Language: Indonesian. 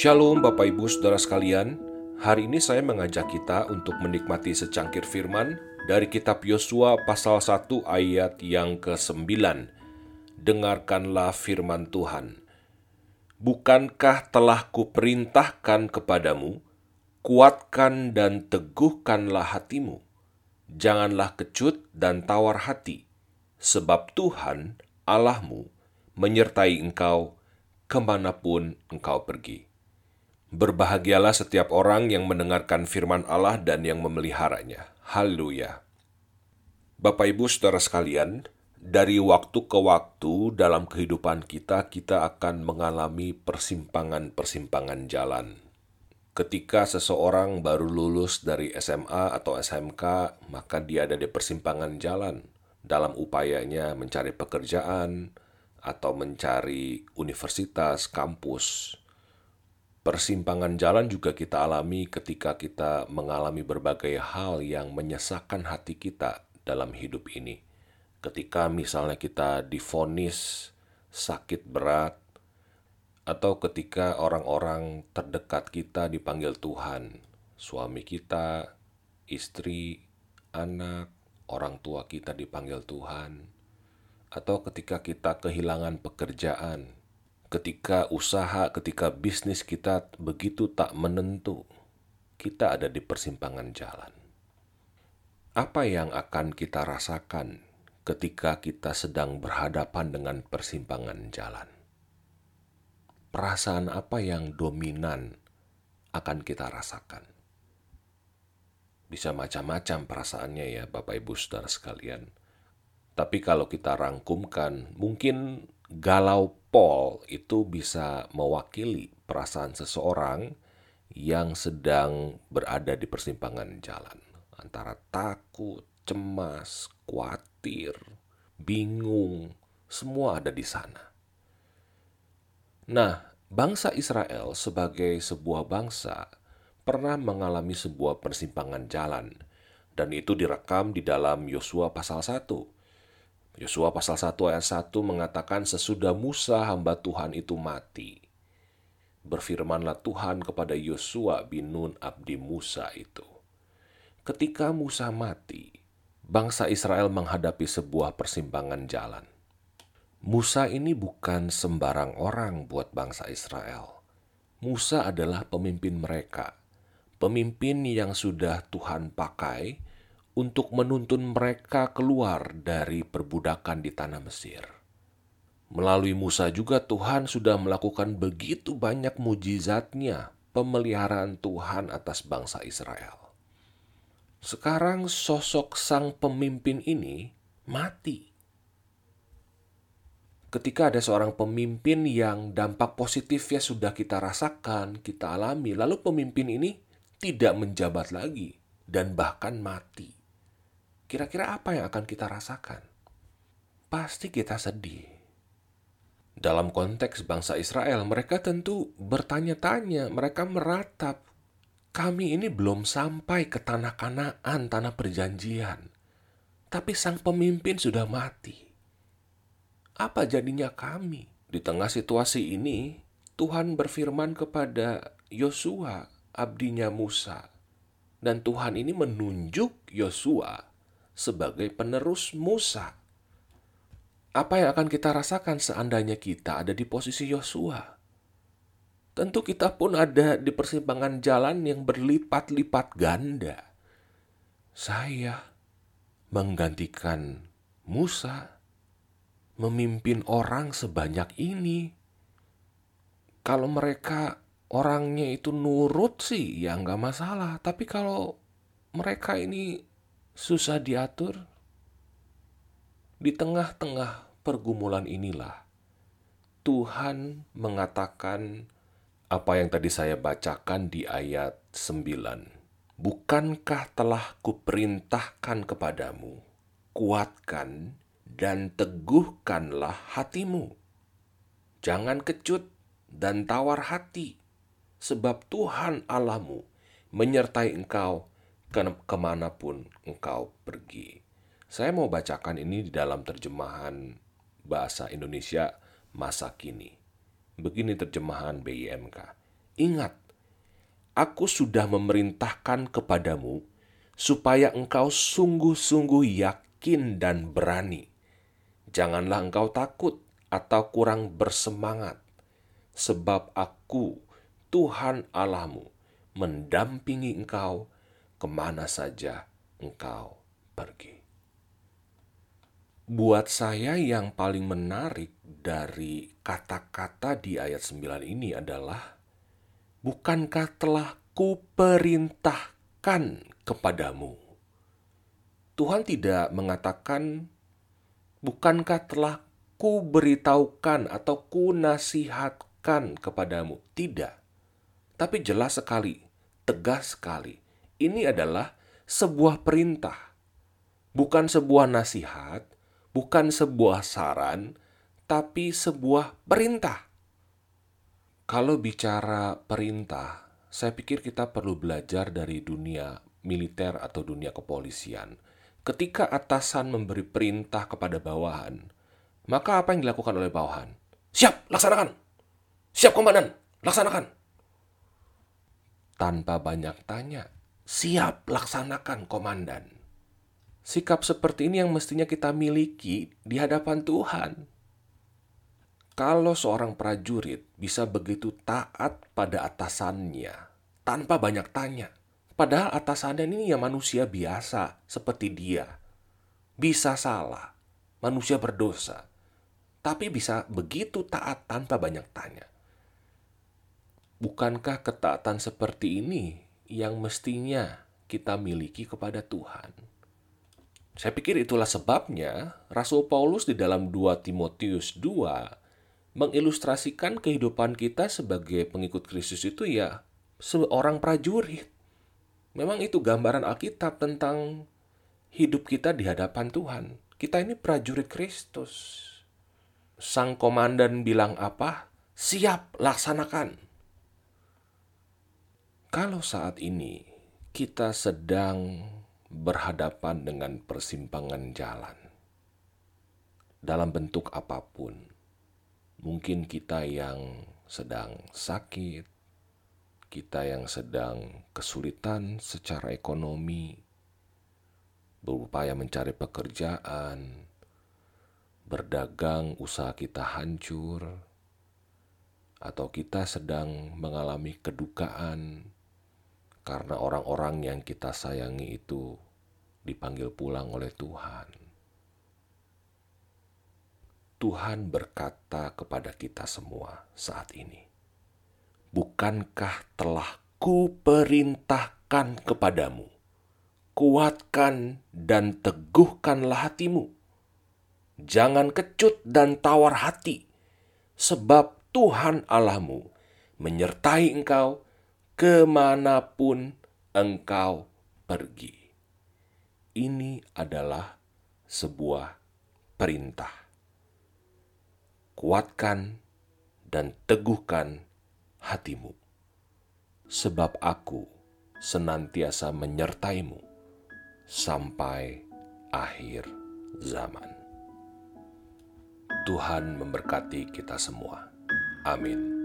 Shalom Bapak Ibu Saudara sekalian, hari ini saya mengajak kita untuk menikmati secangkir firman dari kitab Yosua pasal 1 ayat yang ke-9. Dengarkanlah firman Tuhan. Bukankah telah kuperintahkan kepadamu, kuatkan dan teguhkanlah hatimu. Janganlah kecut dan tawar hati, sebab Tuhan Allahmu menyertai engkau ke mana pun engkau pergi. Berbahagialah setiap orang yang mendengarkan firman Allah dan yang memeliharanya. Haleluya. Bapak Ibu Saudara sekalian, dari waktu ke waktu dalam kehidupan kita, kita akan mengalami persimpangan-persimpangan jalan. Ketika seseorang baru lulus dari SMA atau SMK, maka dia ada di persimpangan jalan dalam upayanya mencari pekerjaan atau mencari universitas, kampus, Persimpangan jalan juga kita alami ketika kita mengalami berbagai hal yang menyesakkan hati kita dalam hidup ini. Ketika misalnya kita difonis sakit berat, atau ketika orang-orang terdekat kita dipanggil Tuhan, suami kita, istri, anak, orang tua kita dipanggil Tuhan, atau ketika kita kehilangan pekerjaan, ketika usaha, ketika bisnis kita begitu tak menentu, kita ada di persimpangan jalan. Apa yang akan kita rasakan ketika kita sedang berhadapan dengan persimpangan jalan? Perasaan apa yang dominan akan kita rasakan? Bisa macam-macam perasaannya ya Bapak Ibu Saudara sekalian. Tapi kalau kita rangkumkan, mungkin galau Paul itu bisa mewakili perasaan seseorang yang sedang berada di persimpangan jalan antara takut, cemas, khawatir, bingung, semua ada di sana. Nah, bangsa Israel sebagai sebuah bangsa pernah mengalami sebuah persimpangan jalan dan itu direkam di dalam Yosua pasal 1 Yosua pasal 1 ayat 1 mengatakan sesudah Musa hamba Tuhan itu mati. Berfirmanlah Tuhan kepada Yosua bin Nun abdi Musa itu. Ketika Musa mati, bangsa Israel menghadapi sebuah persimpangan jalan. Musa ini bukan sembarang orang buat bangsa Israel. Musa adalah pemimpin mereka, pemimpin yang sudah Tuhan pakai untuk menuntun mereka keluar dari perbudakan di tanah Mesir. Melalui Musa juga Tuhan sudah melakukan begitu banyak mujizatnya pemeliharaan Tuhan atas bangsa Israel. Sekarang sosok sang pemimpin ini mati. Ketika ada seorang pemimpin yang dampak positifnya sudah kita rasakan, kita alami, lalu pemimpin ini tidak menjabat lagi dan bahkan mati kira-kira apa yang akan kita rasakan? Pasti kita sedih. Dalam konteks bangsa Israel, mereka tentu bertanya-tanya, mereka meratap, kami ini belum sampai ke tanah kanaan, tanah perjanjian. Tapi sang pemimpin sudah mati. Apa jadinya kami? Di tengah situasi ini, Tuhan berfirman kepada Yosua, abdinya Musa. Dan Tuhan ini menunjuk Yosua sebagai penerus Musa. Apa yang akan kita rasakan seandainya kita ada di posisi Yosua? Tentu kita pun ada di persimpangan jalan yang berlipat-lipat ganda. Saya menggantikan Musa memimpin orang sebanyak ini. Kalau mereka orangnya itu nurut sih ya nggak masalah. Tapi kalau mereka ini susah diatur. Di tengah-tengah pergumulan inilah Tuhan mengatakan apa yang tadi saya bacakan di ayat 9. Bukankah telah kuperintahkan kepadamu, kuatkan dan teguhkanlah hatimu. Jangan kecut dan tawar hati, sebab Tuhan Allahmu menyertai engkau ke ke mana pun engkau pergi. Saya mau bacakan ini di dalam terjemahan bahasa Indonesia masa kini. Begini terjemahan BIMK. Ingat, aku sudah memerintahkan kepadamu supaya engkau sungguh-sungguh yakin dan berani. Janganlah engkau takut atau kurang bersemangat, sebab aku, Tuhan Allahmu, mendampingi engkau ke mana saja engkau pergi. Buat saya yang paling menarik dari kata-kata di ayat 9 ini adalah Bukankah telah kuperintahkan kepadamu? Tuhan tidak mengatakan Bukankah telah kuberitahukan atau kunasihatkan kepadamu? Tidak. Tapi jelas sekali, tegas sekali. Ini adalah sebuah perintah. Bukan sebuah nasihat, bukan sebuah saran, tapi sebuah perintah. Kalau bicara perintah, saya pikir kita perlu belajar dari dunia militer atau dunia kepolisian. Ketika atasan memberi perintah kepada bawahan, maka apa yang dilakukan oleh bawahan? Siap, laksanakan. Siap, komandan, laksanakan. Tanpa banyak tanya, siap, laksanakan, komandan. Sikap seperti ini yang mestinya kita miliki di hadapan Tuhan. Kalau seorang prajurit bisa begitu taat pada atasannya tanpa banyak tanya, padahal atasannya ini ya manusia biasa seperti dia, bisa salah, manusia berdosa, tapi bisa begitu taat tanpa banyak tanya. Bukankah ketaatan seperti ini yang mestinya kita miliki kepada Tuhan? Saya pikir itulah sebabnya Rasul Paulus di dalam 2 Timotius 2 mengilustrasikan kehidupan kita sebagai pengikut Kristus itu ya seorang prajurit. Memang itu gambaran Alkitab tentang hidup kita di hadapan Tuhan. Kita ini prajurit Kristus. Sang komandan bilang apa? Siap, laksanakan. Kalau saat ini kita sedang berhadapan dengan persimpangan jalan dalam bentuk apa pun. Mungkin kita yang sedang sakit, kita yang sedang kesulitan secara ekonomi, berupaya mencari pekerjaan, berdagang, usaha kita hancur, atau kita sedang mengalami kedukaan karena orang-orang yang kita sayangi itu dipanggil pulang oleh Tuhan. Tuhan berkata kepada kita semua saat ini, "Bukankah telah kuperintahkan kepadamu, kuatkan dan teguhkanlah hatimu. Jangan kecut dan tawar hati, sebab Tuhan Allahmu menyertai engkau ke mana pun engkau pergi. Ini adalah sebuah perintah. Kuatkan dan teguhkan hatimu, sebab aku senantiasa menyertaimu sampai akhir zaman. Tuhan memberkati kita semua. Amin.